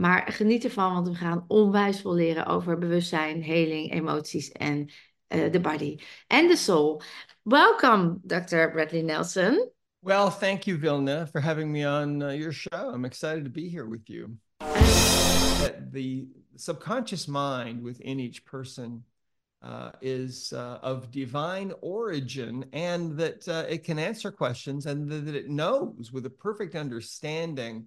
Maar geniet ervan, want we gaan onwijs veel leren over bewustzijn, heling, emoties en uh, the body and the soul. Welcome, Dr. Bradley Nelson. Well, thank you, Vilna, for having me on uh, your show. I'm excited to be here with you. that the subconscious mind within each person uh, is uh, of divine origin and that uh, it can answer questions and that it knows with a perfect understanding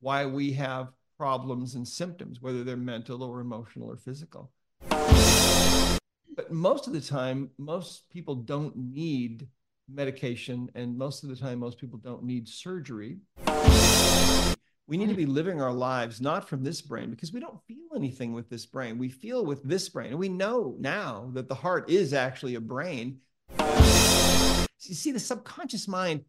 why we have problems and symptoms, whether they're mental or emotional or physical. But most of the time, most people don't need medication, and most of the time, most people don't need surgery. We need to be living our lives not from this brain because we don't feel anything with this brain. We feel with this brain. And we know now that the heart is actually a brain. You see, the subconscious mind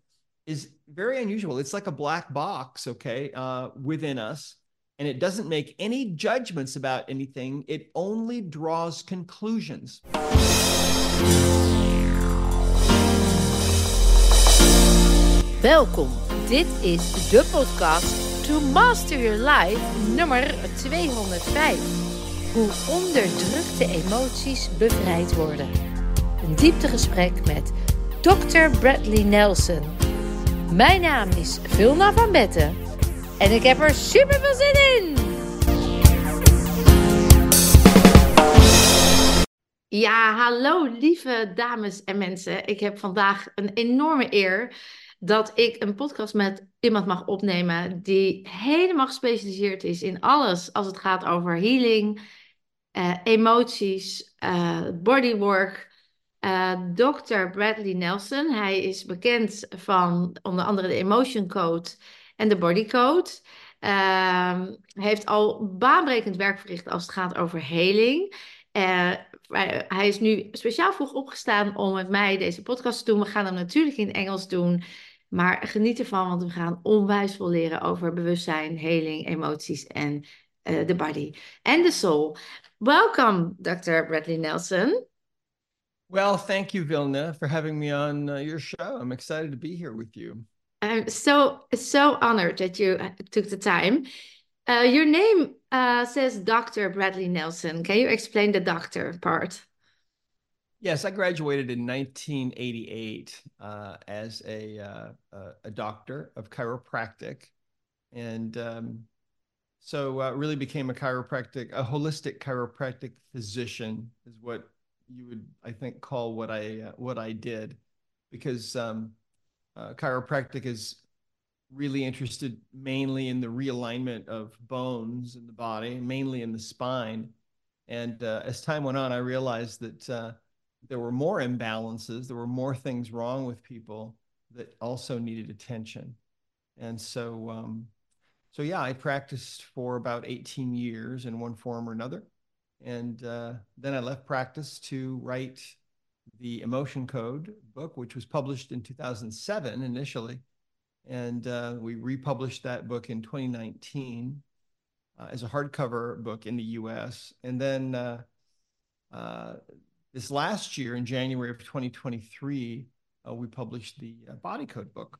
is very unusual. It's like a black box, okay, uh, within us and it doesn't make any judgments about anything, it only draws conclusions. Welkom, dit is de podcast To Master Your Life nummer 205. Hoe onderdrukte emoties bevrijd worden. Een dieptegesprek met Dr. Bradley Nelson. Mijn naam is Vilna van Betten en ik heb er super veel zin in! Ja, hallo lieve dames en mensen. Ik heb vandaag een enorme eer dat ik een podcast met iemand mag opnemen die helemaal gespecialiseerd is in alles als het gaat over healing, uh, emoties, uh, bodywork. Uh, Dr. Bradley Nelson. Hij is bekend van onder andere de Emotion Code en de bodycode. Uh, heeft al baanbrekend werk verricht als het gaat over heling. Uh, hij is nu speciaal vroeg opgestaan om met mij deze podcast te doen. We gaan hem natuurlijk in Engels doen. Maar geniet ervan, want we gaan onwijs veel leren over bewustzijn, heling, emoties en uh, the body and the soul. Welcome, Dr. Bradley Nelson. Well, thank you, Vilna, for having me on uh, your show. I'm excited to be here with you. I'm so so honored that you uh, took the time. Uh, your name uh, says Dr. Bradley Nelson. Can you explain the doctor part? Yes, I graduated in 1988 uh, as a, uh, a doctor of chiropractic, and um, so uh, really became a chiropractic, a holistic chiropractic physician is what you would, I think, call what I what I did, because um, uh, chiropractic is really interested mainly in the realignment of bones in the body, mainly in the spine. And uh, as time went on, I realized that uh, there were more imbalances, there were more things wrong with people that also needed attention. And so, um, so yeah, I practiced for about 18 years in one form or another. And uh, then I left practice to write the Emotion Code book, which was published in 2007 initially. And uh, we republished that book in 2019 uh, as a hardcover book in the US. And then uh, uh this last year, in January of 2023, uh, we published the uh, Body Code book.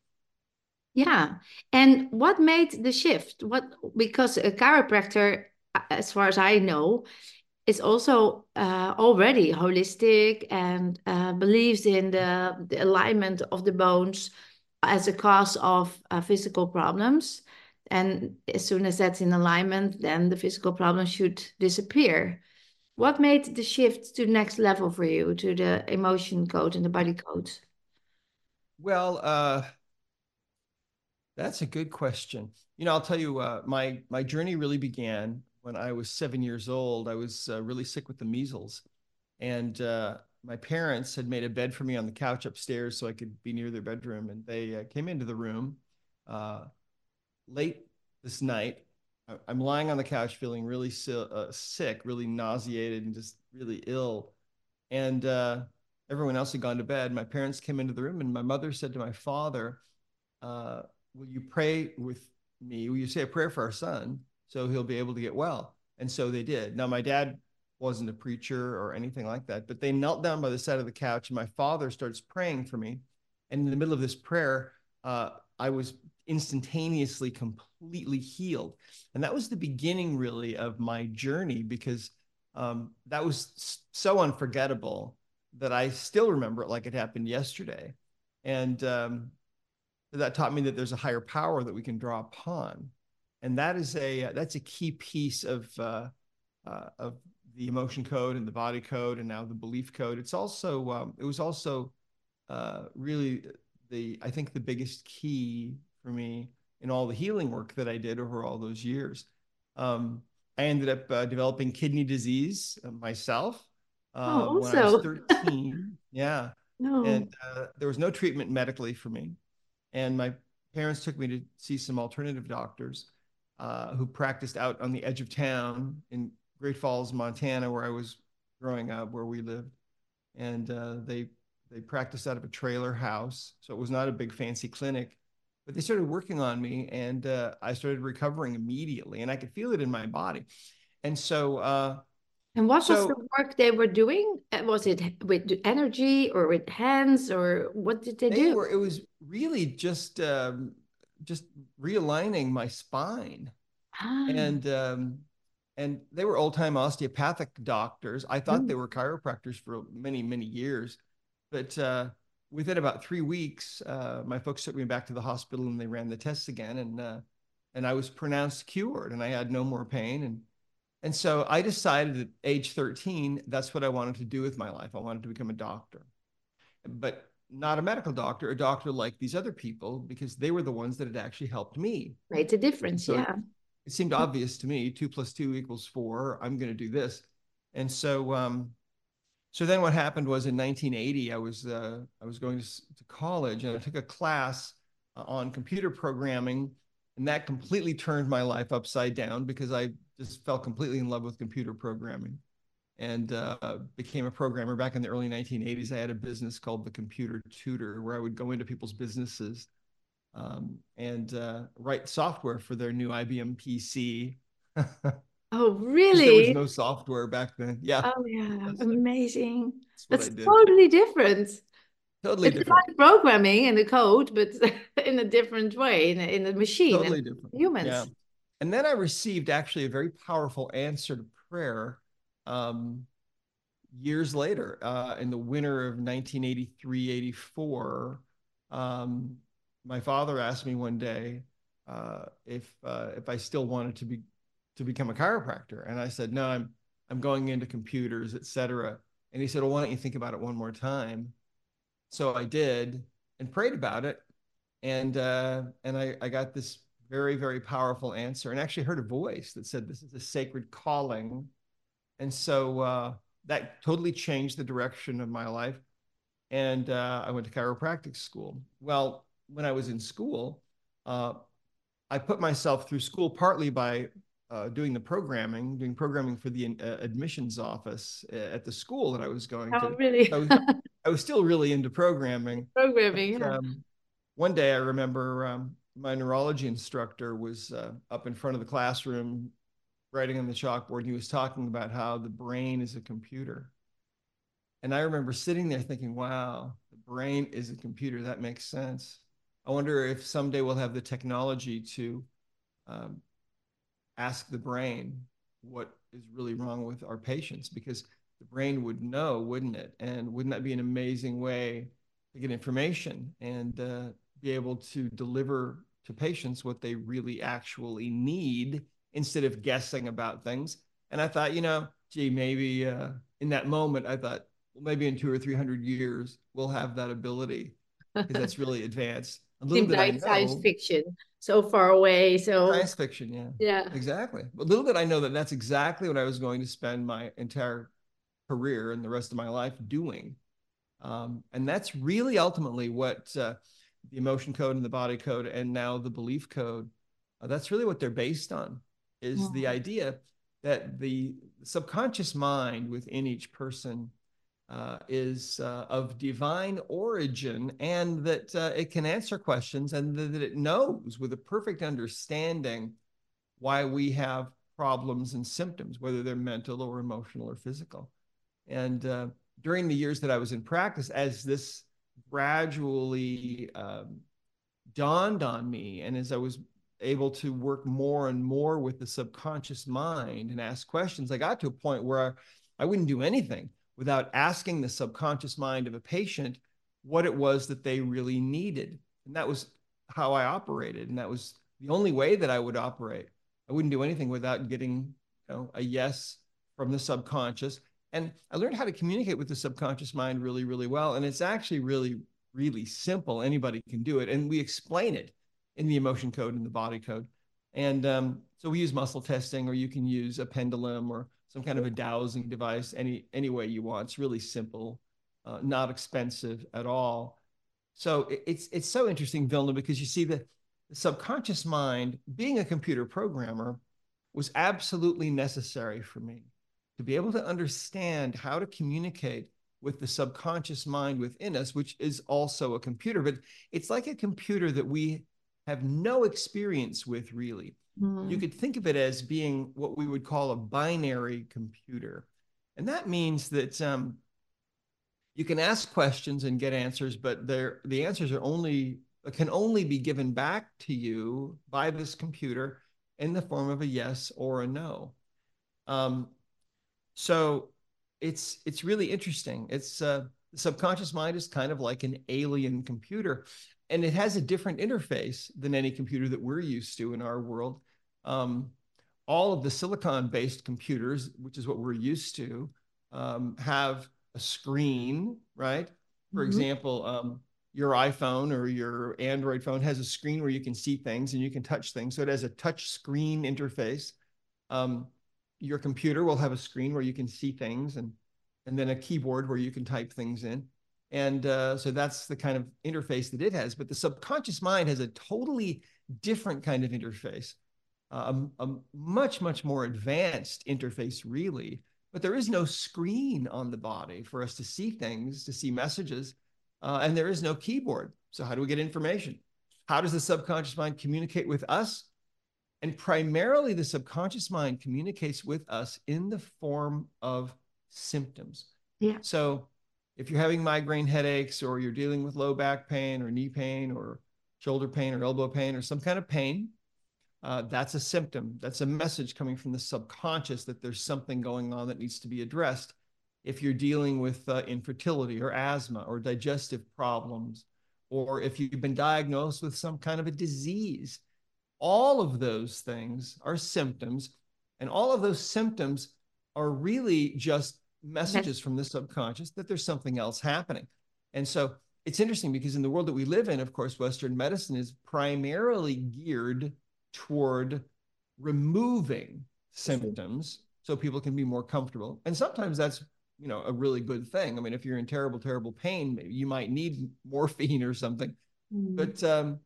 Yeah. And what made the shift? What because a chiropractor, as far as I know, is also uh, already holistic and uh, believes in the, the, alignment of the bones as a cause of uh, physical problems. And as soon as that's in alignment, then the physical problems should disappear. What made the shift to the next level for you, to the emotion code and the body code? Well, uh, that's a good question. You know, I'll tell you, uh, my my journey really began when I was seven years old, I was uh, really sick with the measles. And uh, my parents had made a bed for me on the couch upstairs so I could be near their bedroom. And they uh, came into the room uh, late this night. I'm lying on the couch feeling really si- uh, sick, really nauseated, and just really ill. And uh, everyone else had gone to bed. My parents came into the room, and my mother said to my father, Will you pray with me? Will you say a prayer for our son? So he'll be able to get well. And so they did. Now, my dad wasn't a preacher or anything like that, but they knelt down by the side of the couch, and my father starts praying for me. And in the middle of this prayer, uh, I was instantaneously completely healed. And that was the beginning, really, of my journey because um, that was so unforgettable that I still remember it like it happened yesterday. And um, that taught me that there's a higher power that we can draw upon. And that is a that's a key piece of uh, uh, of the emotion code and the body code and now the belief code. It's also um, it was also uh, really the I think the biggest key for me in all the healing work that I did over all those years. Um, I ended up uh, developing kidney disease uh, myself uh, oh, when I was 13. yeah. No. And uh, there was no treatment medically for me. And my parents took me to see some alternative doctors uh, who practiced out on the edge of town in Great Falls, Montana, where I was growing up, where we lived. And uh, they they practiced out of a trailer house, so it was not a big fancy clinic. But they started working on me, and uh, I started recovering immediately, and I could feel it in my body. And so, uh, and what so, was the work they were doing? Uh, was it with energy or with hands, or what did they, they do? Were, it was really just um, just realigning my spine, ah. and um, and they were old time osteopathic doctors. I thought mm. they were chiropractors for many many years, but uh, within about three weeks, uh, my folks took me back to the hospital and they ran the tests again, and uh, and I was pronounced cured, and I had no more pain, and and so I decided at age 13 that's what I wanted to do with my life. I wanted to become a doctor, but not a medical doctor, a doctor like these other people because they were the ones that had actually helped me. Made a difference, so yeah. It, it seemed obvious to me: two plus two equals four. I'm going to do this, and so um, so then what happened was in 1980 i was uh, i was going to, to, college and i took a class uh, on computer programming and that completely turned my life upside down because i just fell completely in love with computer programming and uh, became a programmer back in the early 1980s i had a business called the computer tutor where i would go into people's businesses um, and uh, write software for their new ibm pc Oh, really? There was no software back then. Yeah. Oh, yeah. That's Amazing. That's, That's totally different. Totally different. it's different. like programming in the code, but in a different way, in a, in a machine. Totally different. Humans. Yeah. And then I received actually a very powerful answer to prayer um, years later uh, in the winter of 1983 84. Um, my father asked me one day uh, if uh, if I still wanted to be to become a chiropractor. And I said, no, I'm, I'm going into computers, etc. And he said, well, why don't you think about it one more time? So I did and prayed about it. And, uh, and I, I got this very, very powerful answer and actually heard a voice that said, this is a sacred calling. And so uh, that totally changed the direction of my life. And uh, I went to chiropractic school. Well, when I was in school, uh, I put myself through school partly by uh, doing the programming, doing programming for the uh, admissions office uh, at the school that I was going oh, to. really? I was, I was still really into programming. Programming, but, yeah. Um, one day I remember um, my neurology instructor was uh, up in front of the classroom writing on the chalkboard. He was talking about how the brain is a computer. And I remember sitting there thinking, wow, the brain is a computer. That makes sense. I wonder if someday we'll have the technology to um, ask the brain what is really wrong with our patients because the brain would know, wouldn't it? And wouldn't that be an amazing way to get information and uh, be able to deliver to patients what they really actually need instead of guessing about things? And I thought, you know, gee, maybe uh, in that moment, I thought, well, maybe in two or three hundred years, we'll have that ability because that's really advanced. A little Seems bit like science fiction so far away. So science fiction, yeah, yeah, exactly. A little bit I know that that's exactly what I was going to spend my entire career and the rest of my life doing, um, and that's really ultimately what uh, the emotion code and the body code and now the belief code. Uh, that's really what they're based on. Is the idea that the subconscious mind within each person uh, is uh, of divine origin and that uh, it can answer questions and th- that it knows with a perfect understanding why we have problems and symptoms, whether they're mental or emotional or physical. And uh, during the years that I was in practice, as this gradually um, dawned on me, and as I was able to work more and more with the subconscious mind and ask questions, I got to a point where I, I wouldn't do anything without asking the subconscious mind of a patient what it was that they really needed. And that was how I operated. And that was the only way that I would operate. I wouldn't do anything without getting you know, a yes from the subconscious. And I learned how to communicate with the subconscious mind really, really well. And it's actually really, really simple. Anybody can do it. And we explain it in the emotion code and the body code. And um, so we use muscle testing, or you can use a pendulum or some kind of a dowsing device, any any way you want. It's really simple, uh, not expensive at all. So it, it's it's so interesting, Vilna, because you see the, the subconscious mind, being a computer programmer, was absolutely necessary for me to be able to understand how to communicate with the subconscious mind within us, which is also a computer, but it's like a computer that we have no experience with really. Mm-hmm. You could think of it as being what we would call a binary computer. And that means that um, you can ask questions and get answers, but the answers are only can only be given back to you by this computer in the form of a yes or a no. Um, so it's it's really interesting. It's uh, the subconscious mind is kind of like an alien computer, and it has a different interface than any computer that we're used to in our world. Um, all of the silicon-based computers, which is what we're used to, um, have a screen, right? For mm-hmm. example, um, your iPhone or your Android phone has a screen where you can see things and you can touch things. So it has a touch screen interface. Um, your computer will have a screen where you can see things and and then a keyboard where you can type things in and uh, so that's the kind of interface that it has but the subconscious mind has a totally different kind of interface uh, a, a, much much more advanced interface really but there is no screen on the body for us to see things to see messages uh, and there is no keyboard so how do we get information how does the subconscious mind communicate with us and primarily, the subconscious mind communicates with us in the form of symptoms. Yeah. So if you're having migraine headaches or you're dealing with low back pain or knee pain or shoulder pain or elbow pain or some kind of pain, uh, that's a symptom. That's a message coming from the subconscious that there's something going on that needs to be addressed. If you're dealing with uh, infertility or asthma or digestive problems, or if you've been diagnosed with some kind of a disease, all of those things are symptoms, and all of those symptoms are really just messages from the subconscious that there's something else happening. And so it's interesting because in the world that we live in, of course, Western medicine is primarily geared toward removing symptoms so people can be more comfortable. And sometimes that's you know a really good thing. I mean, if you're in terrible, terrible pain, maybe you might need morphine or something. Mm. But um,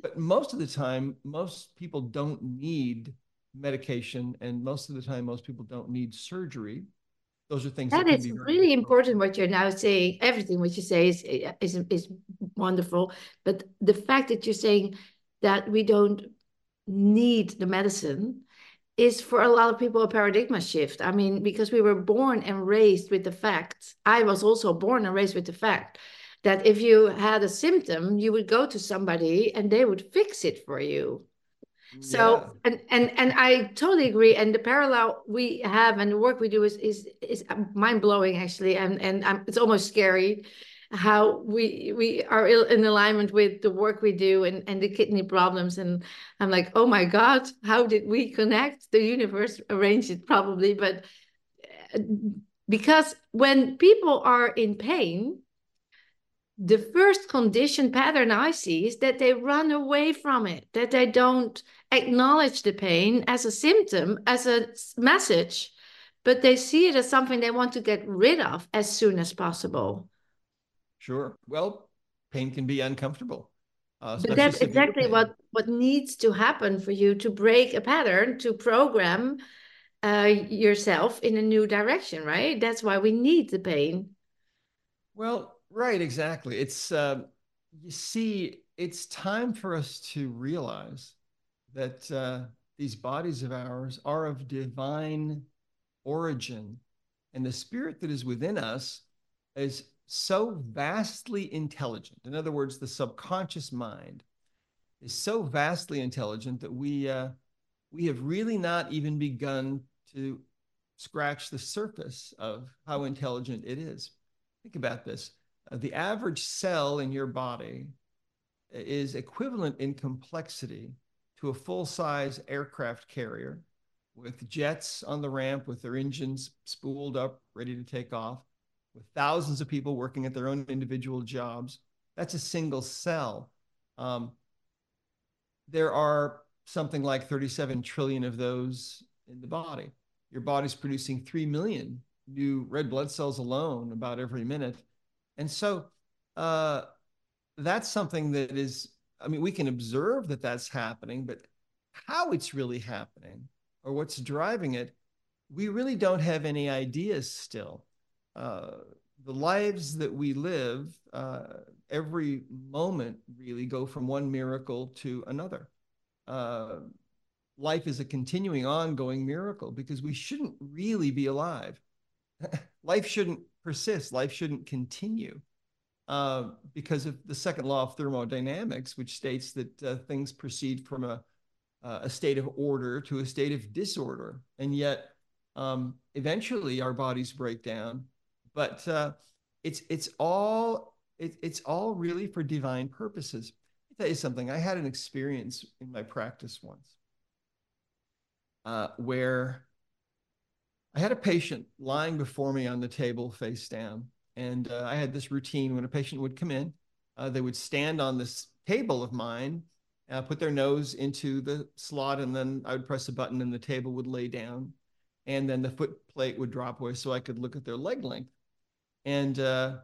but most of the time, most people don't need medication, and most of the time, most people don't need surgery. Those are things that, that is really important. What you're now saying, everything what you say is is is wonderful. But the fact that you're saying that we don't need the medicine is for a lot of people a paradigm shift. I mean, because we were born and raised with the fact. I was also born and raised with the fact that if you had a symptom, you would go to somebody and they would fix it for you. So yeah. and and and I totally agree. And the parallel we have and the work we do is is is mind blowing actually, and and um, it's almost scary how we we are in alignment with the work we do and and the kidney problems and i'm like oh my god how did we connect the universe arranged it probably but uh, because when people are in pain the first condition pattern I see is that they run away from it, that they don't acknowledge the pain as a symptom, as a message, but they see it as something they want to get rid of as soon as possible. Sure. Well, pain can be uncomfortable. Uh, but that's exactly pain. what what needs to happen for you to break a pattern, to program uh, yourself in a new direction, right? That's why we need the pain. Well, Right, exactly. It's uh, you see, it's time for us to realize that uh, these bodies of ours are of divine origin, and the spirit that is within us is so vastly intelligent. In other words, the subconscious mind is so vastly intelligent that we uh, we have really not even begun to scratch the surface of how intelligent it is. Think about this. Uh, the average cell in your body is equivalent in complexity to a full-size aircraft carrier with jets on the ramp with their engines spooled up, ready to take off, with thousands of people working at their own individual jobs. That's a single cell. Um, there are something like 37 trillion of those in the body. Your body's producing 3 million new red blood cells alone about every minute. And so uh, that's something that is, I mean, we can observe that that's happening, but how it's really happening or what's driving it, we really don't have any ideas still. Uh, the lives that we live, uh, every moment really go from one miracle to another. Uh, life is a continuing, ongoing miracle because we shouldn't really be alive. life shouldn't persist. Life shouldn't continue uh, because of the second law of thermodynamics, which states that uh, things proceed from a, uh, a state of order to a state of disorder. And yet, um, eventually, our bodies break down. But uh, it's it's all it, it's all really for divine purposes. I'll tell you something. I had an experience in my practice once uh, where I had a patient lying before me on the table face down. And uh, I had this routine when a patient would come in, uh, they would stand on this table of mine, uh, put their nose into the slot, and then I would press a button and the table would lay down. And then the foot plate would drop away so I could look at their leg length. And uh,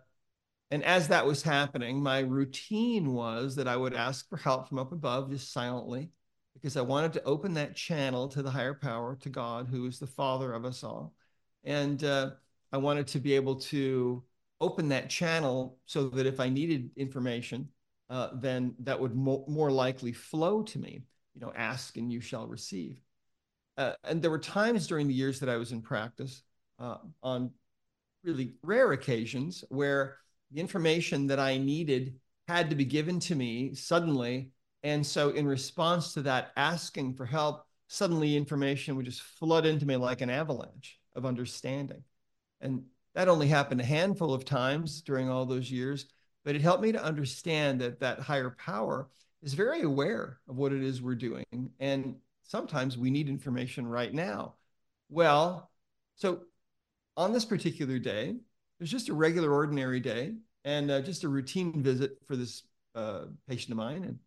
and as that was happening, my routine was that I would ask for help from up above, just silently because I wanted to open that channel to the higher power, to God, who is the Father of us all. And uh, I wanted to be able to open that channel so that if I needed information, uh, then that would mo- more likely flow to me. You know, ask and you shall receive. Uh, and there were times during the years that I was in practice uh, on really rare occasions where the information that I needed had to be given to me suddenly and so, in response to that, asking for help, suddenly information would just flood into me like an avalanche of understanding. And that only happened a handful of times during all those years, but it helped me to understand that that higher power is very aware of what it is we're doing. And sometimes we need information right now. Well, so on this particular day, it was just a regular, ordinary day and uh, just a routine visit for this uh, patient of mine. And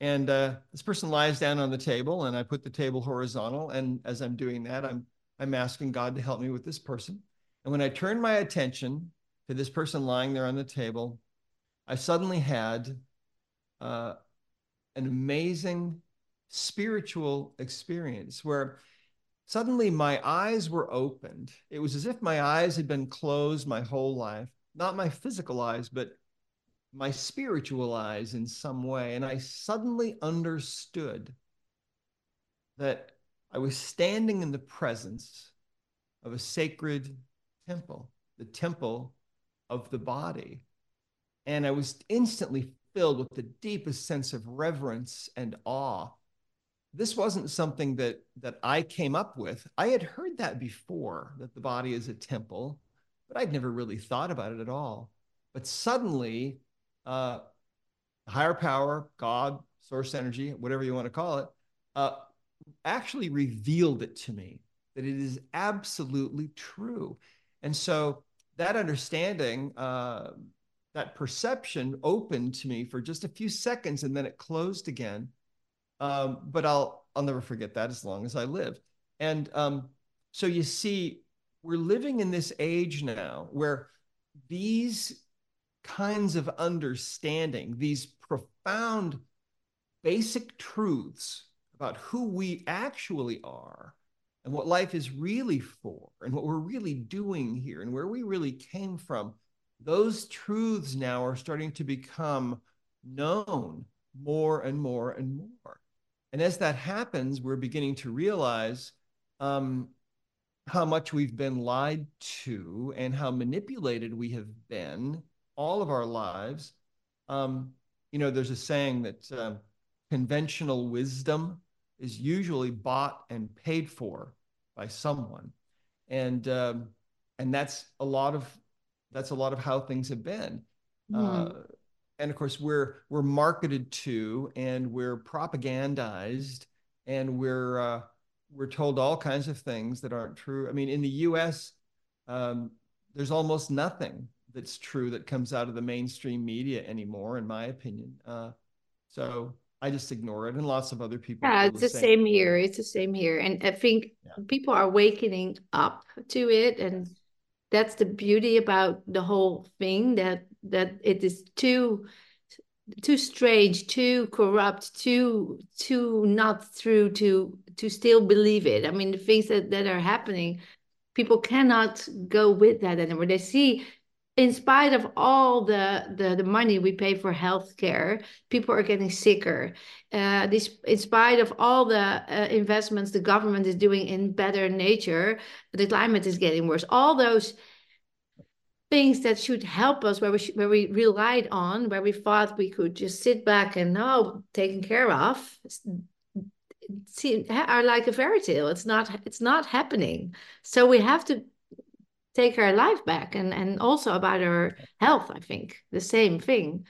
and uh, this person lies down on the table, and I put the table horizontal. And as I'm doing that, I'm I'm asking God to help me with this person. And when I turned my attention to this person lying there on the table, I suddenly had uh, an amazing spiritual experience where suddenly my eyes were opened. It was as if my eyes had been closed my whole life, not my physical eyes, but my spiritual eyes in some way. And I suddenly understood that I was standing in the presence of a sacred temple, the temple of the body. And I was instantly filled with the deepest sense of reverence and awe. This wasn't something that, that I came up with. I had heard that before, that the body is a temple, but I'd never really thought about it at all. But suddenly, uh, higher power, God, source energy, whatever you want to call it, uh, actually revealed it to me that it is absolutely true. And so that understanding, uh, that perception opened to me for just a few seconds and then it closed again. Um, but I'll I'll never forget that as long as I live. And um, so you see, we're living in this age now where these kinds of understanding, these profound basic truths about who we actually are and what life is really for and what we're really doing here and where we really came from, those truths now are starting to become known more and more and more. And as that happens, we're beginning to realize um, how much we've been lied to and how manipulated we have been all of our lives. Um, you know, there's a saying that um, conventional wisdom is usually bought and paid for by someone, and um, and that's a lot of that's a lot of how things have been. Mm. Uh, and of course, we're we're marketed to, and we're propagandized, and we're uh, we're told all kinds of things that aren't true. I mean, in the U.S., um, there's almost nothing that's true that comes out of the mainstream media anymore, in my opinion. Uh, so I just ignore it, and lots of other people. Yeah, it's the same. same. here. It's the same here, and I think yeah. people are wakening up to it, and that's the beauty about the whole thing that that it is too too strange, too corrupt, too too not true to to still believe it. I mean, the things that that are happening, people cannot go with that anymore. They see, in spite of all the the, the money we pay for healthcare, people are getting sicker. Uh, this, in spite of all the uh, investments the government is doing in better nature, the climate is getting worse. All those things that should help us where we where we relied on where we thought we could just sit back and now taken care of see, are like a fairy tale it's not it's not happening so we have to take our life back and and also about our health i think the same thing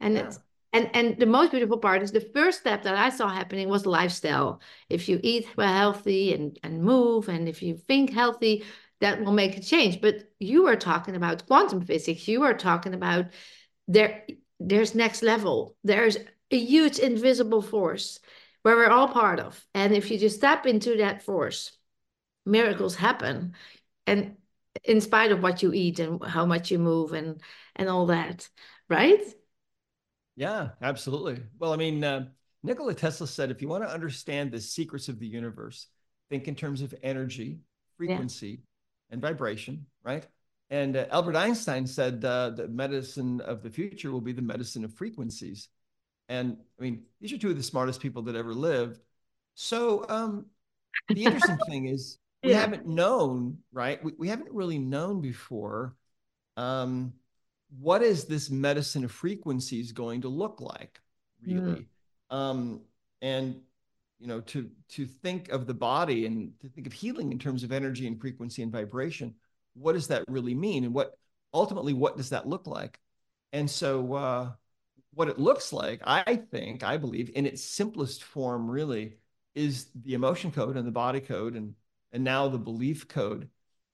and yeah. it's and and the most beautiful part is the first step that i saw happening was lifestyle if you eat well healthy and and move and if you think healthy that will make a change. But you are talking about quantum physics. You are talking about there. There's next level. There's a huge invisible force where we're all part of. And if you just step into that force, miracles happen. And in spite of what you eat and how much you move and and all that, right? Yeah, absolutely. Well, I mean, uh, Nikola Tesla said, if you want to understand the secrets of the universe, think in terms of energy, frequency, and vibration, right? And uh, Albert Einstein said uh, the medicine of the future will be the medicine of frequencies. And I mean, these are two of the smartest people that ever lived. So um, the interesting thing is we yeah. haven't known, right? We, we haven't really known before um, what is this medicine of frequencies going to look like, really? Mm. Um, and you know to to think of the body and to think of healing in terms of energy and frequency and vibration what does that really mean and what ultimately what does that look like and so uh, what it looks like i think i believe in its simplest form really is the emotion code and the body code and and now the belief code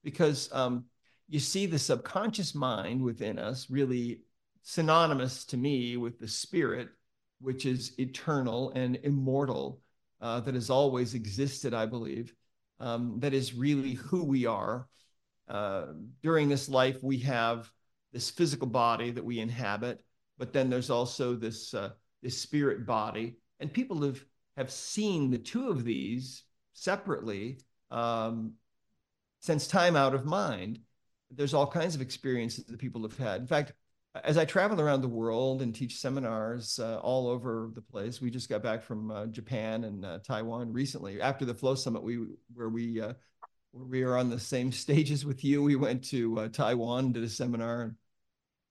because um, you see the subconscious mind within us really synonymous to me with the spirit which is eternal and immortal uh, that has always existed, I believe, um, that is really who we are. Uh, during this life, we have this physical body that we inhabit, but then there's also this uh, this spirit body, and people have have seen the two of these separately um, since time out of mind. There's all kinds of experiences that people have had. In fact, as I travel around the world and teach seminars uh, all over the place, we just got back from uh, Japan and uh, Taiwan recently. After the Flow Summit, we where we uh, where we are on the same stages with you. We went to uh, Taiwan, did a seminar, and,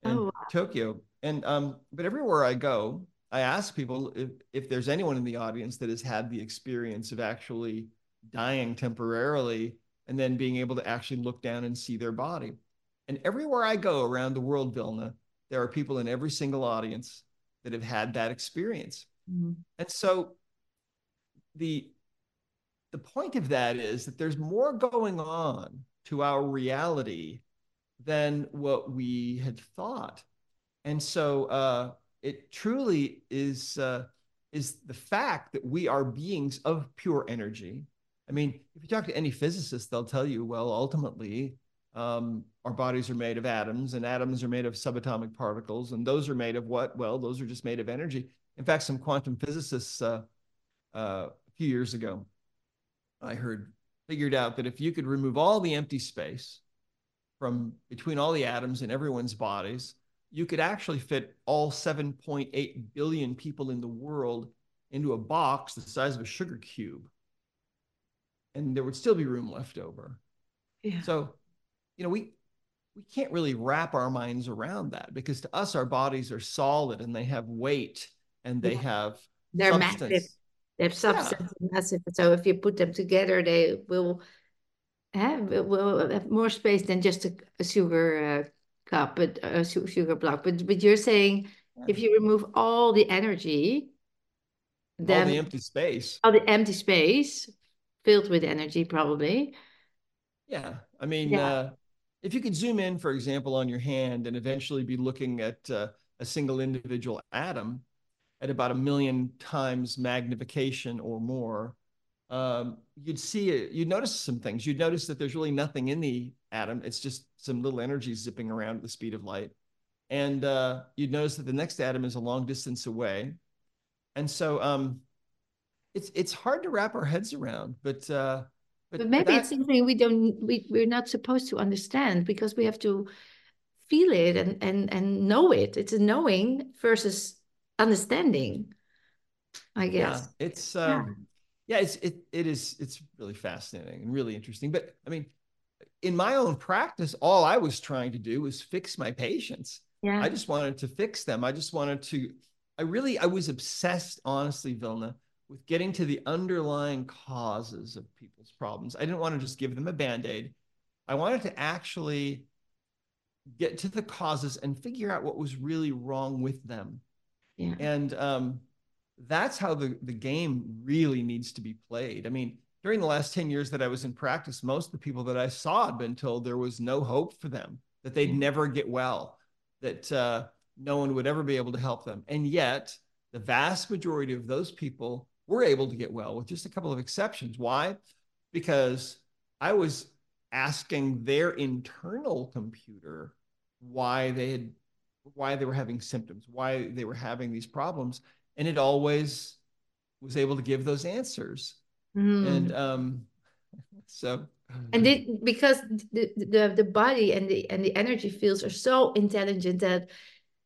and oh, wow. Tokyo. And um, but everywhere I go, I ask people if if there's anyone in the audience that has had the experience of actually dying temporarily and then being able to actually look down and see their body. And everywhere I go around the world, Vilna, there are people in every single audience that have had that experience. Mm-hmm. And so the the point of that is that there's more going on to our reality than what we had thought. And so uh, it truly is uh, is the fact that we are beings of pure energy. I mean, if you talk to any physicist, they'll tell you, well, ultimately, um, our bodies are made of atoms, and atoms are made of subatomic particles, and those are made of what? Well, those are just made of energy. In fact, some quantum physicists uh, uh, a few years ago, I heard figured out that if you could remove all the empty space from between all the atoms in everyone's bodies, you could actually fit all 7.8 billion people in the world into a box the size of a sugar cube. And there would still be room left over. Yeah. So you know, we we can't really wrap our minds around that because to us our bodies are solid and they have weight and they have They're substance. massive. They have substance yeah. massive. So if you put them together, they will have, will have more space than just a, a sugar uh, cup, but a sugar block. But but you're saying yeah. if you remove all the energy, then all the empty space, all the empty space filled with energy, probably. Yeah, I mean, yeah. Uh, if you could zoom in, for example, on your hand and eventually be looking at uh, a single individual atom at about a million times magnification or more, um, you'd see it, you'd notice some things. You'd notice that there's really nothing in the atom. It's just some little energy zipping around at the speed of light. And uh, you'd notice that the next atom is a long distance away. And so um, it's it's hard to wrap our heads around, but uh, but, but maybe that, it's something we don't we, we're not supposed to understand because we have to feel it and and and know it. It's a knowing versus understanding. I guess. Yeah, it's um, yeah, it's it it is it's really fascinating and really interesting. But I mean, in my own practice, all I was trying to do was fix my patients. Yeah. I just wanted to fix them. I just wanted to, I really, I was obsessed, honestly, Vilna, with getting to the underlying causes of people's problems. I didn't want to just give them a band-aid. I wanted to actually get to the causes and figure out what was really wrong with them. Yeah. And um, that's how the, the game really needs to be played. I mean, during the last 10 years that I was in practice, most of the people that I saw had been told there was no hope for them, that they'd never get well, that uh, no one would ever be able to help them. And yet, the vast majority of those people were able to get well with just a couple of exceptions. Why? Because I was asking their internal computer why they had why they were having symptoms, why they were having these problems, and it always was able to give those answers. Mm. And um, so and it, because the, the the body and the and the energy fields are so intelligent that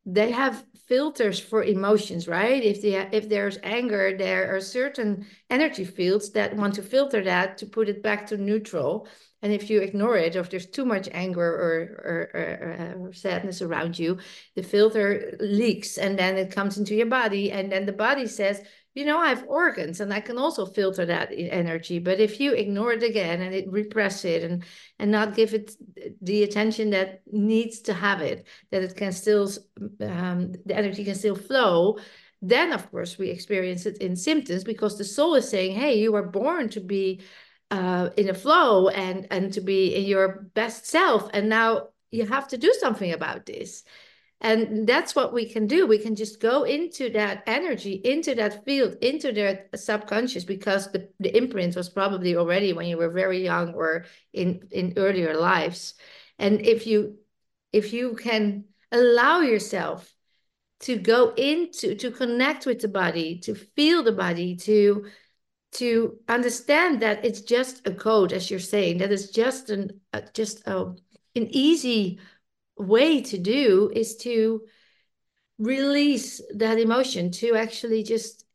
they have filters for emotions right? If they if there's anger there are certain energy fields that want to filter that to put it back to neutral. And if you ignore it or if there's too much anger or, or, or, or uh, sadness around you the filter leaks and then it comes into your body and then the body says you know, I have organs and I can also filter that energy. But if you ignore it again and it repress it and and not give it the attention that needs to have it, that it can still um, the energy can still flow, then of course we experience it in symptoms because the soul is saying, "Hey, you were born to be uh, in a flow and and to be in your best self, and now you have to do something about this." And that's what we can do. We can just go into that energy, into that field, into their subconscious, because the, the imprint was probably already when you were very young or in, in earlier lives. And if you if you can allow yourself to go into to connect with the body, to feel the body, to to understand that it's just a code, as you're saying, that is just an uh, just a, an easy way to do is to release that emotion to actually just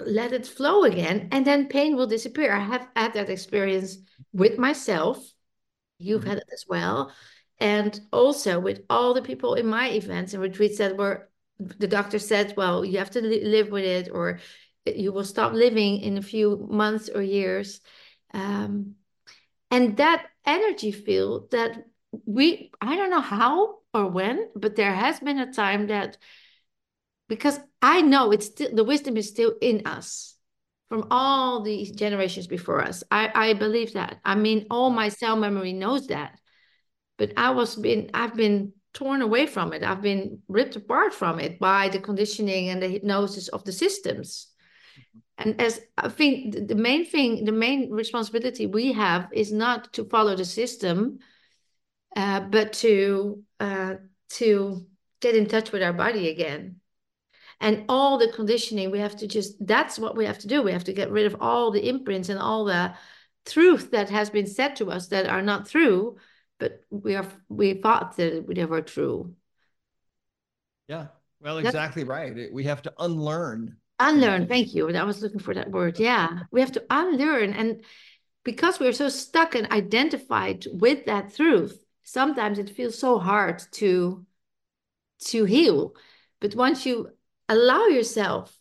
let it flow again and then pain will disappear. I have had that experience with myself. You've mm-hmm. had it as well. And also with all the people in my events and retreats that were the doctor said well you have to li- live with it or you will stop living in a few months or years. Um, and that energy field that we I don't know how or when, but there has been a time that because I know it's still the wisdom is still in us from all these generations before us. I, I believe that. I mean, all my cell memory knows that. But I was been I've been torn away from it. I've been ripped apart from it by the conditioning and the hypnosis of the systems. Mm-hmm. And as I think the main thing, the main responsibility we have is not to follow the system, uh, but to uh, to get in touch with our body again. And all the conditioning we have to just that's what we have to do. We have to get rid of all the imprints and all the truth that has been said to us that are not true but we are we thought that they were true. Yeah well exactly that's, right we have to unlearn. Unlearn thank you. I was looking for that word. Yeah we have to unlearn. And because we're so stuck and identified with that truth sometimes it feels so hard to to heal. But once you allow yourself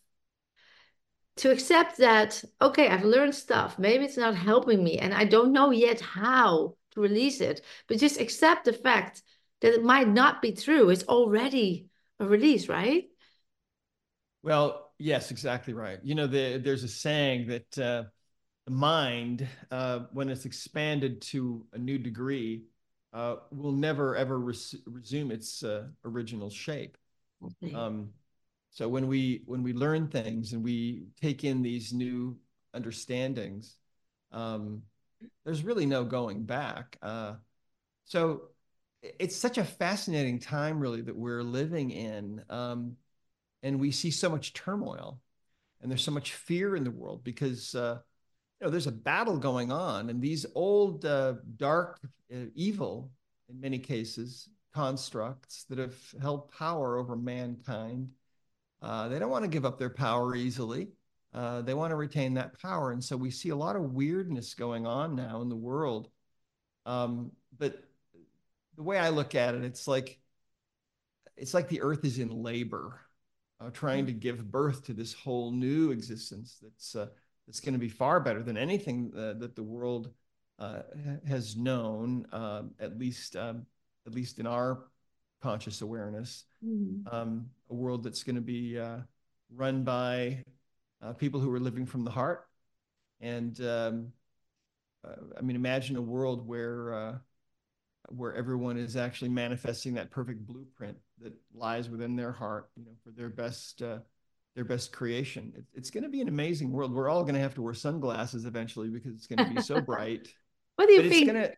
to accept that okay i've learned stuff. Maybe it's not helping me and i don't know yet how to release it. But just accept the fact that it might not be true. It's already a release right? Well yes exactly right. You know the, there's a saying that uh, the mind uh, when it's expanded to a new degree uh, will never ever res- resume its uh, original shape um, so when we when we learn things and we take in these new understandings, um, there's really no going back. Uh, so it's such a fascinating time, really, that we're living in, um, and we see so much turmoil, and there's so much fear in the world because uh, you know there's a battle going on, and these old uh, dark uh, evil, in many cases, constructs that have held power over mankind uh, they don't want to give up their power easily. Uh, they want to retain that power. And so we see a lot of weirdness going on now in the world. Um, but the way I look at it, it's like it's like the earth is in labor, uh, trying to give birth to this whole new existence that's uh, that's going to be far better than anything uh, that the world uh, has known, um, at least um, at least in our conscious awareness, mm-hmm. um, a world that's going to be uh, run by uh, people who are living from the heart. And um, uh, I mean, imagine a world where uh, where everyone is actually manifesting that perfect blueprint that lies within their heart, you know, for their best uh, their best creation. It, it's going to be an amazing world. We're all going to have to wear sunglasses eventually because it's going to be so bright. what do you but think? Gonna,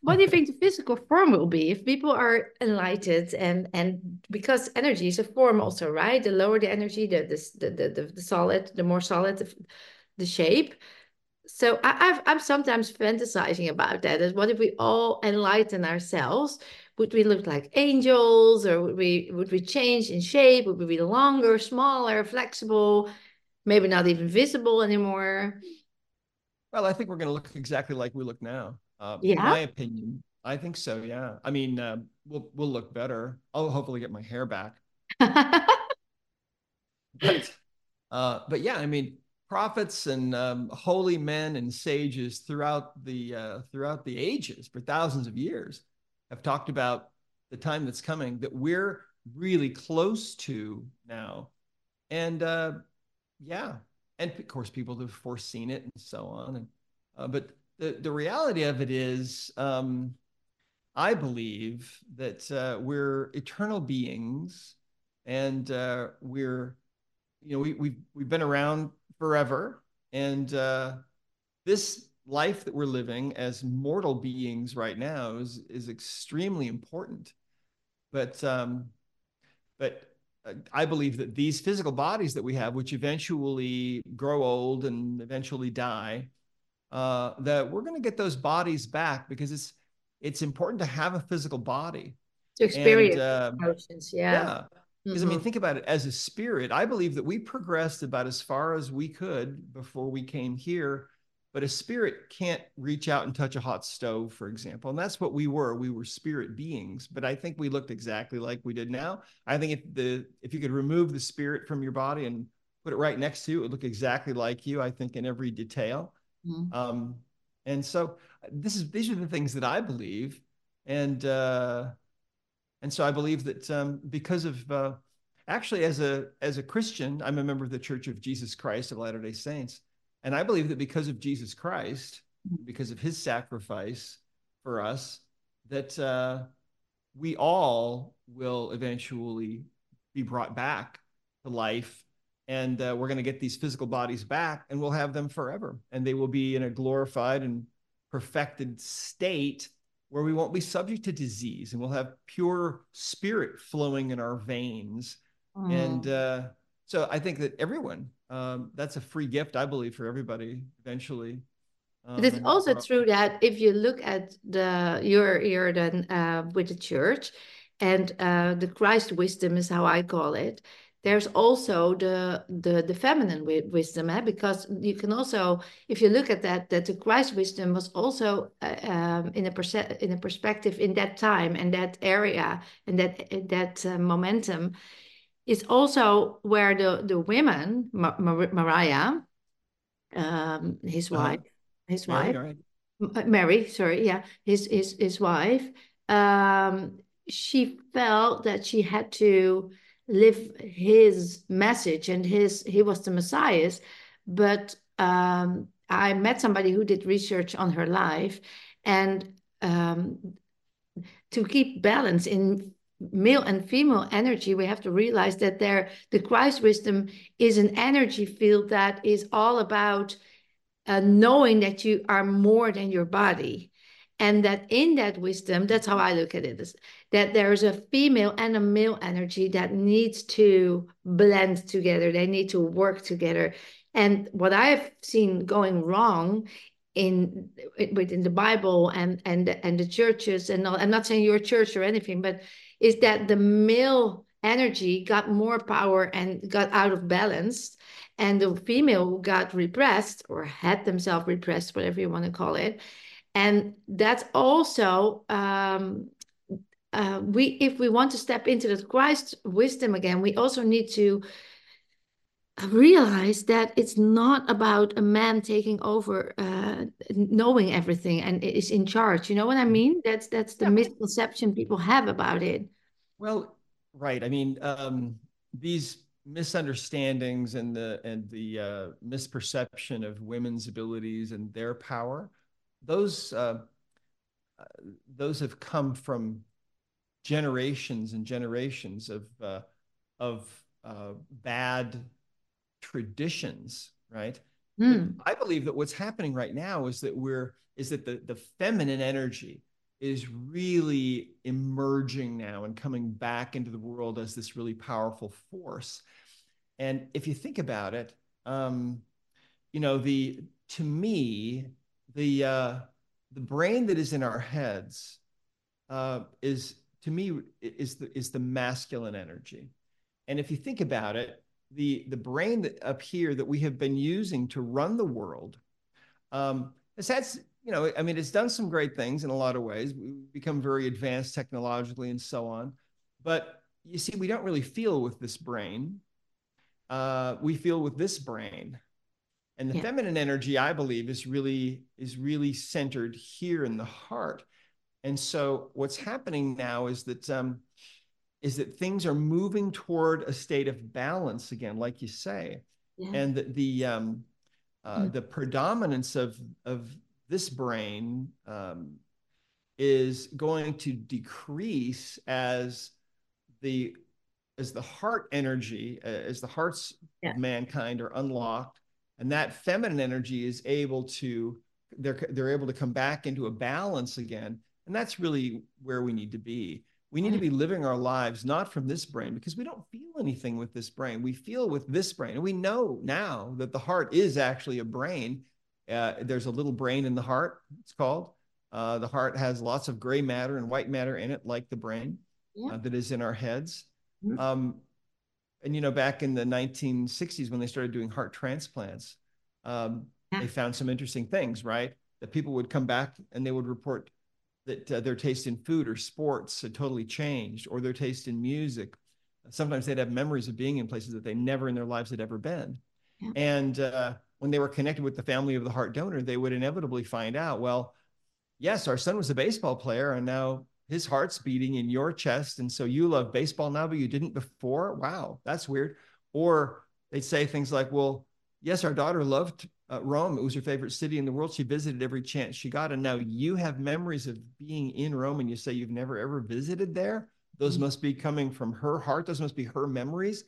what do you think the physical form will be if people are enlightened and and because energy is a form also right the lower the energy the the the, the, the solid the more solid the, the shape so I, I've, i'm sometimes fantasizing about that. Is what if we all enlighten ourselves would we look like angels or would we would we change in shape would we be longer smaller flexible maybe not even visible anymore well i think we're going to look exactly like we look now uh, yeah. my opinion, I think so. Yeah. I mean, uh, we'll we'll look better. I'll hopefully get my hair back. but uh, but yeah, I mean, prophets and um, holy men and sages throughout the uh, throughout the ages for thousands of years have talked about the time that's coming that we're really close to now, and uh, yeah, and of course people have foreseen it and so on, and uh, but the, the reality of it is, um, I believe that uh, we're eternal beings and uh, we're, you know, we, we've, we've been around forever. And uh, this life that we're living as mortal beings right now is, is extremely important. But, um, but uh, I believe that these physical bodies that we have, which eventually grow old and eventually die, uh, that we're going to get those bodies back because it's it's important to have a physical body to experience and, uh, emotions. Yeah. Yeah. Because mm-hmm. I mean, think about it as a spirit. I believe that we progressed about as far as we could before we came here. But a spirit can't reach out and touch a hot stove, for example. And that's what we were. We were spirit beings. But I think we looked exactly like we did now. I think if the if you could remove the spirit from your body and put it right next to you, it would look exactly like you, I think, in every detail. Mm-hmm. Um, and so this is these are the things that I believe, and uh, and so I believe that um, because of uh, actually as a as a Christian, I'm a member of the Church of Jesus Christ of Latter Day Saints, and I believe that because of Jesus Christ, mm-hmm. because of His sacrifice for us, that uh, we all will eventually be brought back to life and uh, we're going to get these physical bodies back and we'll have them forever and they will be in a glorified and perfected state where we won't be subject to disease and we'll have pure spirit flowing in our veins mm. and uh, so i think that everyone um, that's a free gift i believe for everybody eventually um, it is also true that if you look at the your your then uh, with the church and uh, the christ wisdom is how i call it there's also the the, the feminine wisdom eh? because you can also if you look at that that the christ wisdom was also uh, um, in a perse- in a perspective in that time and that area and that that uh, momentum it's also where the the women, Ma- Ma- Mariah, um, his Uh-huh. wife, his Mary, wife, all right. Uh, Mary, sorry, yeah, his his his wife, um, she felt that she had to live his message and his he was the Messiah. But um, I met somebody who did research on her life, and um, to keep balance in male and female energy, we have to realize that there the Christ wisdom is an energy field that is all about uh, knowing that you are more than your body. And that in that wisdom, that's how I look at it, is that there's a female and a male energy that needs to blend together. They need to work together. And what I've seen going wrong in within the Bible and and and the churches, and all, I'm not saying your church or anything, but is that the male energy got more power and got out of balance and the female got repressed or had themselves repressed, whatever you want to call it. And that's also um, uh, we if we want to step into the Christ wisdom again, we also need to realize that it's not about a man taking over uh, knowing everything and is in charge you know what i mean that's that's the Yeah. misconception people have about it Well, right. I mean, um, these misunderstandings and the and the uh, misperception of women's abilities and their power, those uh, uh, those have come from generations and generations of uh, of uh, bad traditions, right? Hmm. I believe that what's happening right now is that we're is that the the feminine energy is really emerging now and coming back into the world as this really powerful force. And if you think about it, um, you know, the to me, the uh, the brain that is in our heads uh, is to me is the is the masculine energy. And if you think about it, the the brain that up here that we have been using to run the world um, has had you know I mean it's done some great things in a lot of ways. We've become very advanced technologically and so on, but you see, we don't really feel with this brain. Uh, we feel with this brain, and the Yeah. feminine energy, I believe, is really is really centered here in the heart. And so, what's happening now is that um, is that things are moving toward a state of balance again, like you say, Yeah. and the the, um, uh, Mm. the predominance of of this brain um, is going to decrease as the as the heart energy, uh, as the hearts Yeah. of mankind are unlocked, and that feminine energy is able to they're they're able to come back into a balance again, and that's really where we need to be. We need to be living our lives not from this brain because we don't feel anything with this brain. We feel with this brain, and we know now that the heart is actually a brain. Uh, there's a little brain in the heart. It's called. Uh, the heart has lots of gray matter and white matter in it, like the brain Yeah. uh, that is in our heads. Mhm. Um, and you know, back in the 1960s when they started doing heart transplants, um, Yeah. they found some interesting things, right? That people would come back and they would report that uh, their taste in food or sports had totally changed, or their taste in music. Sometimes they'd have memories of being in places that they never in their lives had ever been. Yeah. And uh, when they were connected with the family of the heart donor, they would inevitably find out, well, yes, our son was a baseball player, and now his heart's beating in your chest. And so you love baseball now, but you didn't before. Wow, that's weird. Or they'd say things like, well, yes, our daughter loved uh, Rome. It was her favorite city in the world. She visited every chance she got. And now you have memories of being in Rome and you say you've never ever visited there. Those Mhm. must be coming from her heart. Those must be her memories.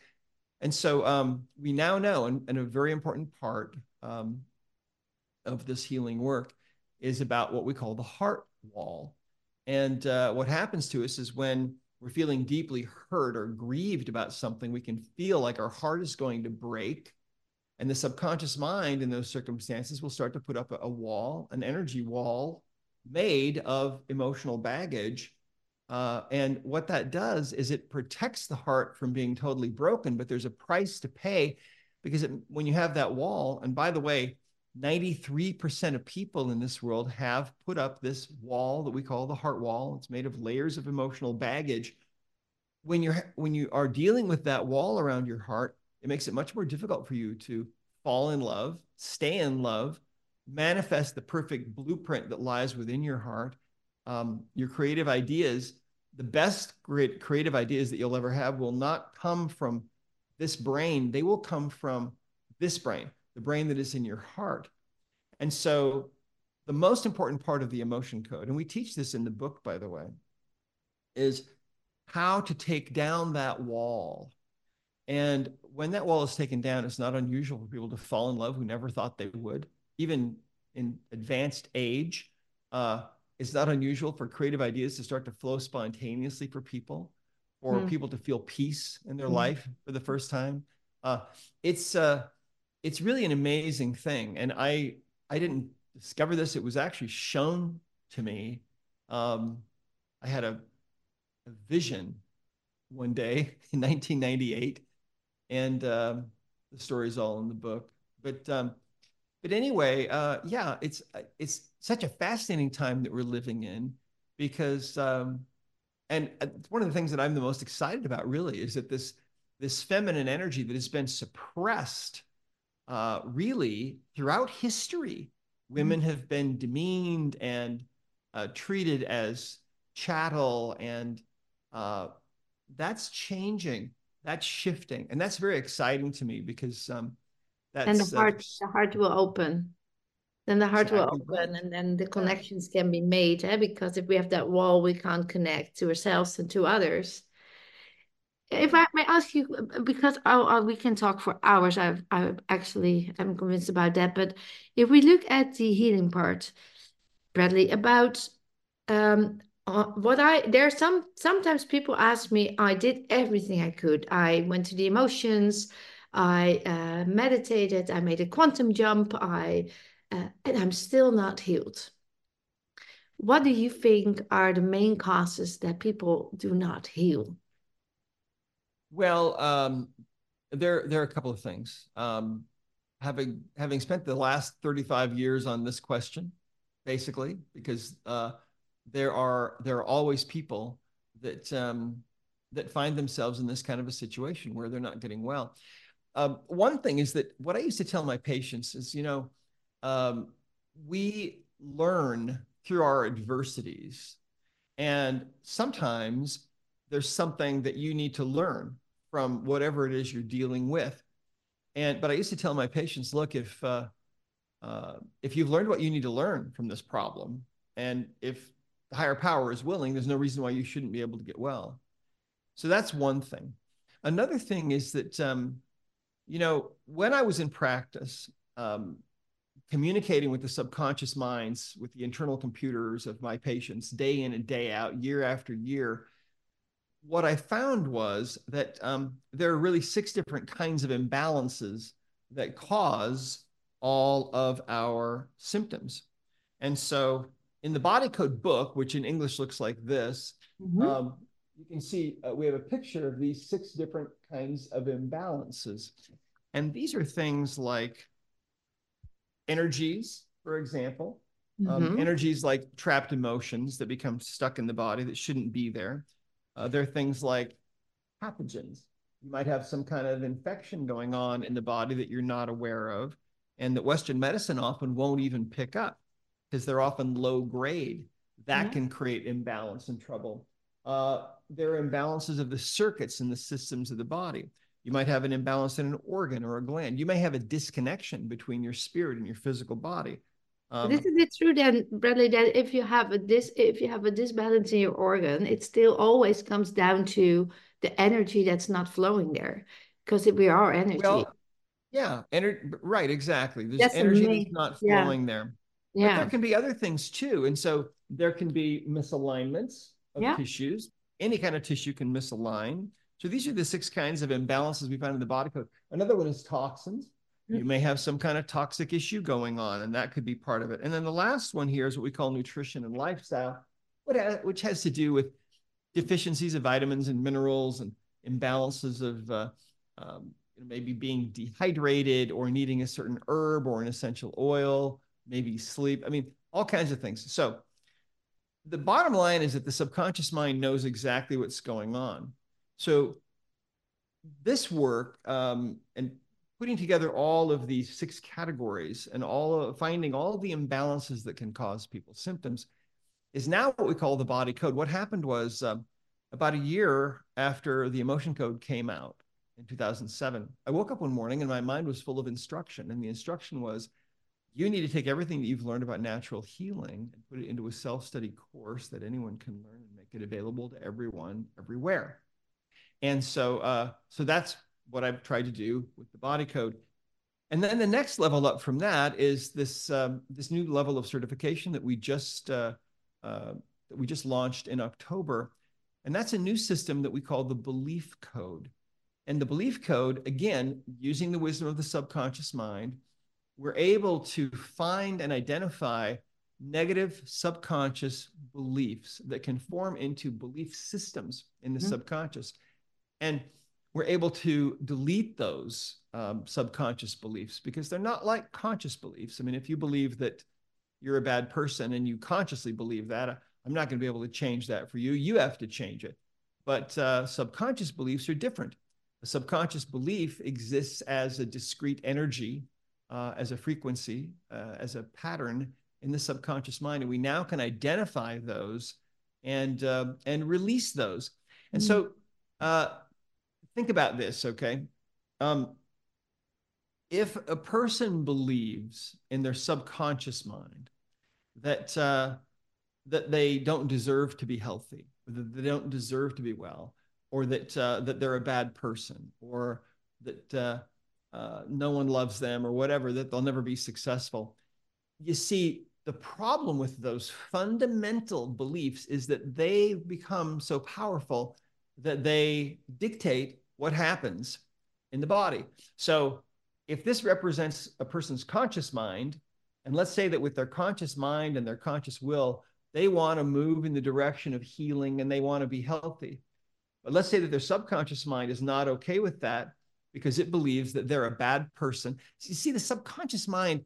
And so um, we now know, and, and a very important part um, of this healing work is about what we call the heart wall. And uh, what happens to us is when we're feeling deeply hurt or grieved about something, we can feel like our heart is going to break. And the subconscious mind in those circumstances will start to put up a, wall, an energy wall made of emotional baggage. Uh, and what that does is it protects the heart from being totally broken, but there's a price to pay because it, when you have that wall, and by the way, 93% of people in this world have put up this wall that we call the heart wall. It's made of layers of emotional baggage. when you're when you are dealing with that wall around your heart, it makes it much more difficult for you to fall in love, stay in love, manifest the perfect blueprint that lies within your heart. Um, your creative ideas, the best great creative ideas that you'll ever have will not come from this brain. They will come from this brain, the brain that is in your heart. And so the most important part of the emotion code, and we teach this in the book, by the way, is how to take down that wall. And when that wall is taken down, it's not unusual for people to fall in love who never thought they would, even in advanced age. Uh, it's not unusual for creative ideas to start to flow spontaneously for people, or mm. people to feel peace in their mm. life for the first time. Uh, it's uh, it's really an amazing thing, and I I didn't discover this; it was actually shown to me. Um, I had a a vision one day in 1998, and um, the story's all in the book. But um, but anyway, uh, yeah, it's it's such a fascinating time that we're living in because um, and uh, one of the things that I'm the most excited about really is that this this feminine energy that has been suppressed uh, really throughout history. Women mm-hmm. have been demeaned and uh, treated as chattel and uh, that's changing, that's shifting, and that's very exciting to me because um, that's and the heart, uh, the heart will open. Then the heart exactly will open, and then the connections can be made. Eh? Because if we have that wall, we can't connect to ourselves and to others. If I may ask you, because I, I, we can talk for hours, I've, I actually am convinced about that. But if we look at the healing part, Bradley, about um, uh, what I there are some sometimes people ask me I did everything I could. I went to the emotions, I uh, meditated, I made a quantum jump, I uh, and I'm still not healed. What do you think are the main causes that people do not heal? Well, um, there there are a couple of things. Um, having having spent the last 35 years on this question, basically, because uh, there are there are always people that um, that find themselves in this kind of a situation where they're not getting well. Um, one thing is that what I used to tell my patients is, you know, um, we learn through our adversities, and sometimes there's something that you need to learn from whatever it is you're dealing with. And but I used to tell my patients, look, if uh, uh, if you've learned what you need to learn from this problem, and if the higher power is willing, there's no reason why you shouldn't be able to get well. So that's one thing. Another thing is that, um, you know, when I was in practice, um, communicating with the subconscious minds, with the internal computers of my patients day in and day out, year after year, what I found was that um, there are really six different kinds of imbalances that cause all of our symptoms. And so in the body code book, which in English looks like this, mm-hmm. um, you can see uh, we have a picture of these six different kinds of imbalances. And these are things like energies, for example, um, mm-hmm. um, energies like trapped emotions that become stuck in the body that shouldn't be there. Uh, there are things like pathogens. You might have some kind of infection going on in the body that you're not aware of, and that Western medicine often won't even pick up because they're often low grade. That mm-hmm. can create imbalance and trouble. Uh, there are imbalances of the circuits and the systems of the body. You might have an imbalance in an organ or a gland. You may have a disconnection between your spirit and your physical body. Um, Isn't it true then, Bradley, that if you have a dis if you have a disbalance in your organ, it still always comes down to the energy that's not flowing there, because we are energy. Well, yeah, ener- right, exactly. There's that's energy amazing. that's not flowing yeah. there. Yeah. But there can be other things too. And so there can be misalignments of yeah. tissues. Any kind of tissue can misalign. So these are the six kinds of imbalances we find in the body code. Another one is toxins. You may have some kind of toxic issue going on, and that could be part of it. And then the last one here is what we call nutrition and lifestyle, which has to do with deficiencies of vitamins and minerals and imbalances of uh, um, maybe being dehydrated or needing a certain herb or an essential oil maybe sleep. I mean, all kinds of things. So the bottom line is that the subconscious mind knows exactly what's going on. so this work um, and putting together all of these six categories and all of, finding all the imbalances that can cause people's symptoms is now what we call the body code. What happened was um, about a year after the emotion code came out in 2007, I woke up one morning and my mind was full of instruction. And the instruction was you need to take everything that you've learned about natural healing and put it into a self study course that anyone can learn and make it available to everyone everywhere. And so, uh, so that's what I've tried to do with the body code. And then the next level up from that is this um, this new level of certification that we just uh, uh, that we just launched in October, and that's a new system that we call the Belief Code. And the Belief Code, again, using the wisdom of the subconscious mind, we're able to find and identify negative subconscious beliefs that can form into belief systems in the mm-hmm. subconscious. And we're able to delete those um, subconscious beliefs because they're not like conscious beliefs. I mean, if you believe that you're a bad person and you consciously believe that, I'm not going to be able to change that for you. You have to change it. But uh, subconscious beliefs are different. A subconscious belief exists as a discrete energy, uh, as a frequency, uh, as a pattern in the subconscious mind, and we now can identify those and uh, and release those. And so uh, think about this, okay? Um, if a person believes in their subconscious mind that uh, that they don't deserve to be healthy, that they don't deserve to be well, or that uh, that they're a bad person, or that uh, uh, no one loves them, or whatever, that they'll never be successful. You see, the problem with those fundamental beliefs is that they become so powerful that they dictate what happens in the body. So if this represents a person's conscious mind, and let's say that with their conscious mind and their conscious will, they want to move in the direction of healing and they want to be healthy. But let's say that their subconscious mind is not okay with that because it believes that they're a bad person. So you see, the subconscious mind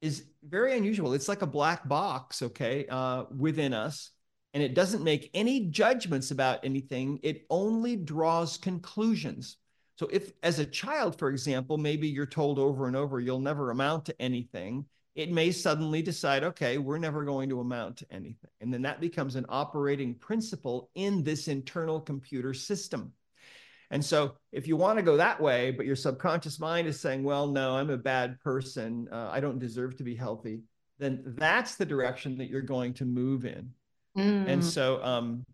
is very unusual. It's like a black box, okay, uh, within us and it doesn't make any judgments about anything. It only draws conclusions. So, if as a child, for example, maybe you're told over and over, you'll never amount to anything, it may suddenly decide, okay, we're never going to amount to anything. And then that becomes an operating principle in this internal computer system. And so, if you want to go that way, but your subconscious mind is saying, well, no, I'm a bad person, uh, I don't deserve to be healthy, then that's the direction that you're going to move in. Mm. And so, um,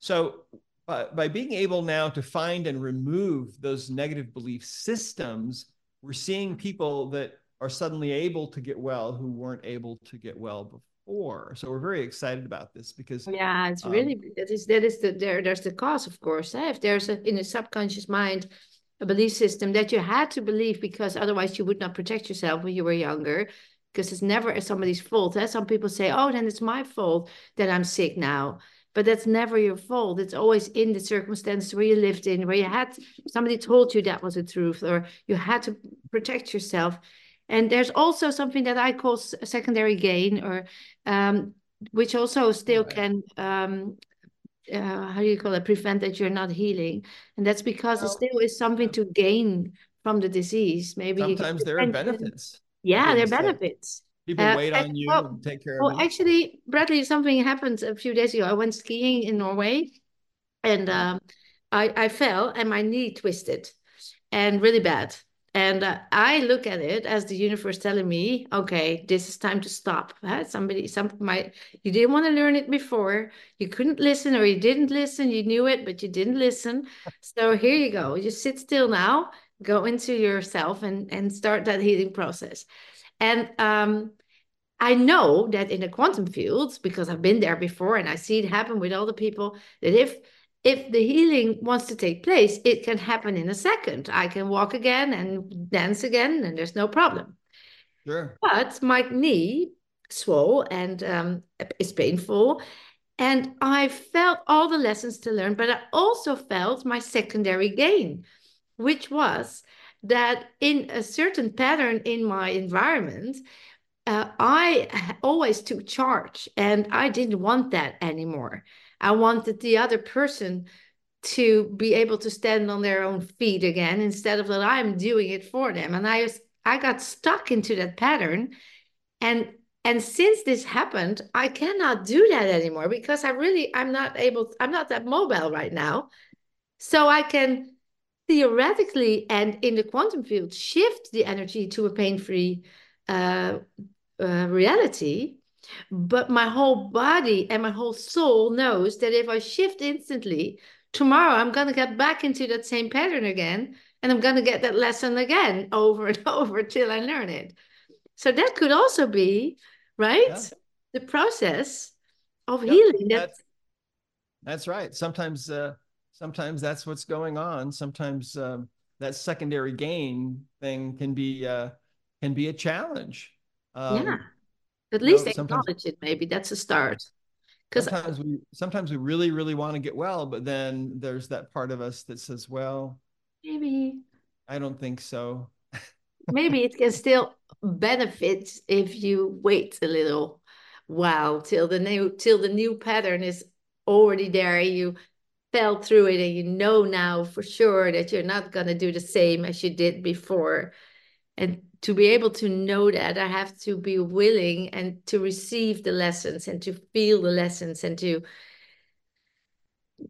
so by, by being able now to find and remove those negative belief systems, we're seeing people that are suddenly able to get well who weren't able to get well before. So we're very excited about this because yeah, it's um, really that is that is the there there's the cause, of course. Eh? If there's a in the subconscious mind a belief system that you had to believe because otherwise you would not protect yourself when you were younger because it's never somebody's fault. Eh? Some people say, oh, then it's my fault that I'm sick now. But that's never your fault. It's always in the circumstances where you lived in, where you had somebody told you that was the truth, or you had to protect yourself. And there's also something that I call secondary gain, or um, which also still can um, uh, how do you call it prevent that you're not healing and that's because well, it still is something to gain from the disease maybe sometimes there are benefits yeah, there are benefits. People uh, wait on you well, and take care well, of you. actually, Bradley, something happened a few days ago. I went skiing in Norway and um, I, I fell and my knee twisted and really bad. And uh, I look at it as the universe telling me, okay, this is time to stop. Huh? Somebody, some my, you didn't want to learn it before. You couldn't listen, or you didn't listen. You knew it, but you didn't listen. So here you go. You sit still now go into yourself and and start that healing process and um, i know that in the quantum fields because i've been there before and i see it happen with all the people that if if the healing wants to take place it can happen in a second. I can walk again and dance again and there's no problem. Sure. But my knee swole and um, is painful and i felt all the lessons to learn but i also felt my secondary gain which was that in a certain pattern in my environment, uh, I always took charge and I didn't want that anymore. I wanted the other person to be able to stand on their own feet again instead of that I'm doing it for them. And I was I got stuck into that pattern. And and since this happened, I cannot do that anymore because I really I'm not able I'm not that mobile right now. So I can theoretically and in the quantum field shift the energy to a pain-free uh, uh, reality but my whole body and my whole soul knows that if I shift instantly, tomorrow I'm going to get back into that same pattern again. And I'm going to get that lesson again over and over till I learn it. So that could also be, right? Yeah. The process of yep. healing. That's, that's right. Sometimes, uh, sometimes that's what's going on. Sometimes um, that secondary gain thing can be, uh, can be a challenge. Um, yeah at least know, acknowledge it. Maybe that's a start. Because sometimes we sometimes we really really want to get well, but then there's that part of us that says, "Well, maybe I don't think so." maybe it can still benefit if you wait a little while till the new till the new pattern is already there. You fell through it, and you know now for sure that you're not gonna do the same as you did before. And to be able to know that, I have to be willing and to receive the lessons and to feel the lessons and to,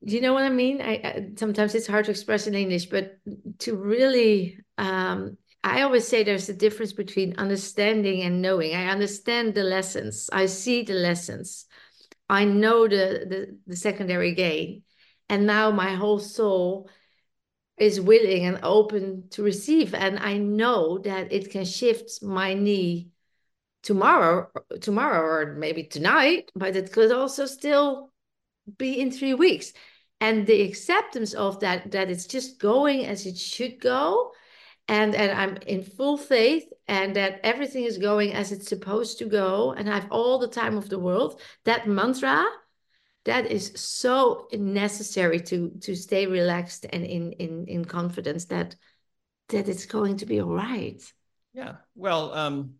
you know what I mean? I, I sometimes it's hard to express in English, but to really, um, I always say there's a difference between understanding and knowing. I understand the lessons. I see the lessons. I know the the, the secondary gain, and now my whole soul is willing and open to receive and i know that it can shift my knee tomorrow tomorrow or maybe tonight but it could also still be in 3 weeks. And the acceptance of that that it's just going as it should go and and i'm in full faith and that everything is going as it's supposed to go and i have all the time of the world that mantra that is so necessary to to stay relaxed and in in in confidence that that it's going to be all right. Yeah. Well um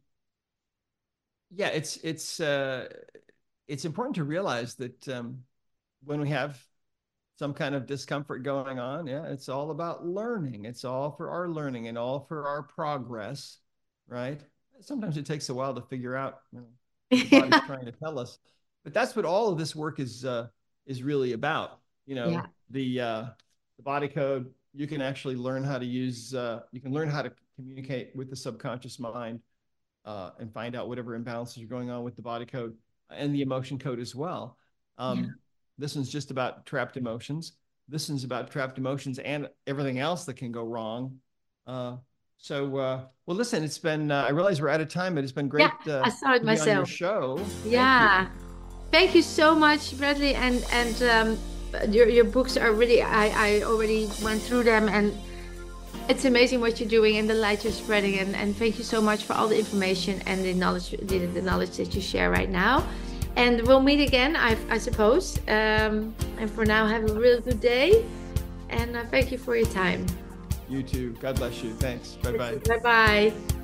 yeah it's it's uh it's important to realize that um when we have some kind of discomfort going on yeah it's all about learning. It's all for our learning and all for our progress right? Sometimes it takes a while to figure out you know, the body's trying to tell us but that's what all of this work is uh, is really about. You know, yeah. the uh, the body code. You can actually learn how to use. Uh, you can learn how to communicate with the subconscious mind uh, and find out whatever imbalances are going on with the body code and the emotion code as well. Um, yeah. This one's just about trapped emotions. This one's about trapped emotions and everything else that can go wrong. Uh, so, uh, well, listen, it's been, uh, I realize we're out of time, but it's been great. Yeah, I saw it myself. On your show. Yeah. Thank you so much, Bradley. And and um, your your books are really I I already went through them and it's amazing what you're doing and the light you're spreading and, and thank you so much for all the information and the knowledge the, the knowledge that you share right now. And we'll meet again I, I suppose. Um, and for now have a really good day and uh, thank you for your time. You too. God bless you. Thanks. Bye bye bye bye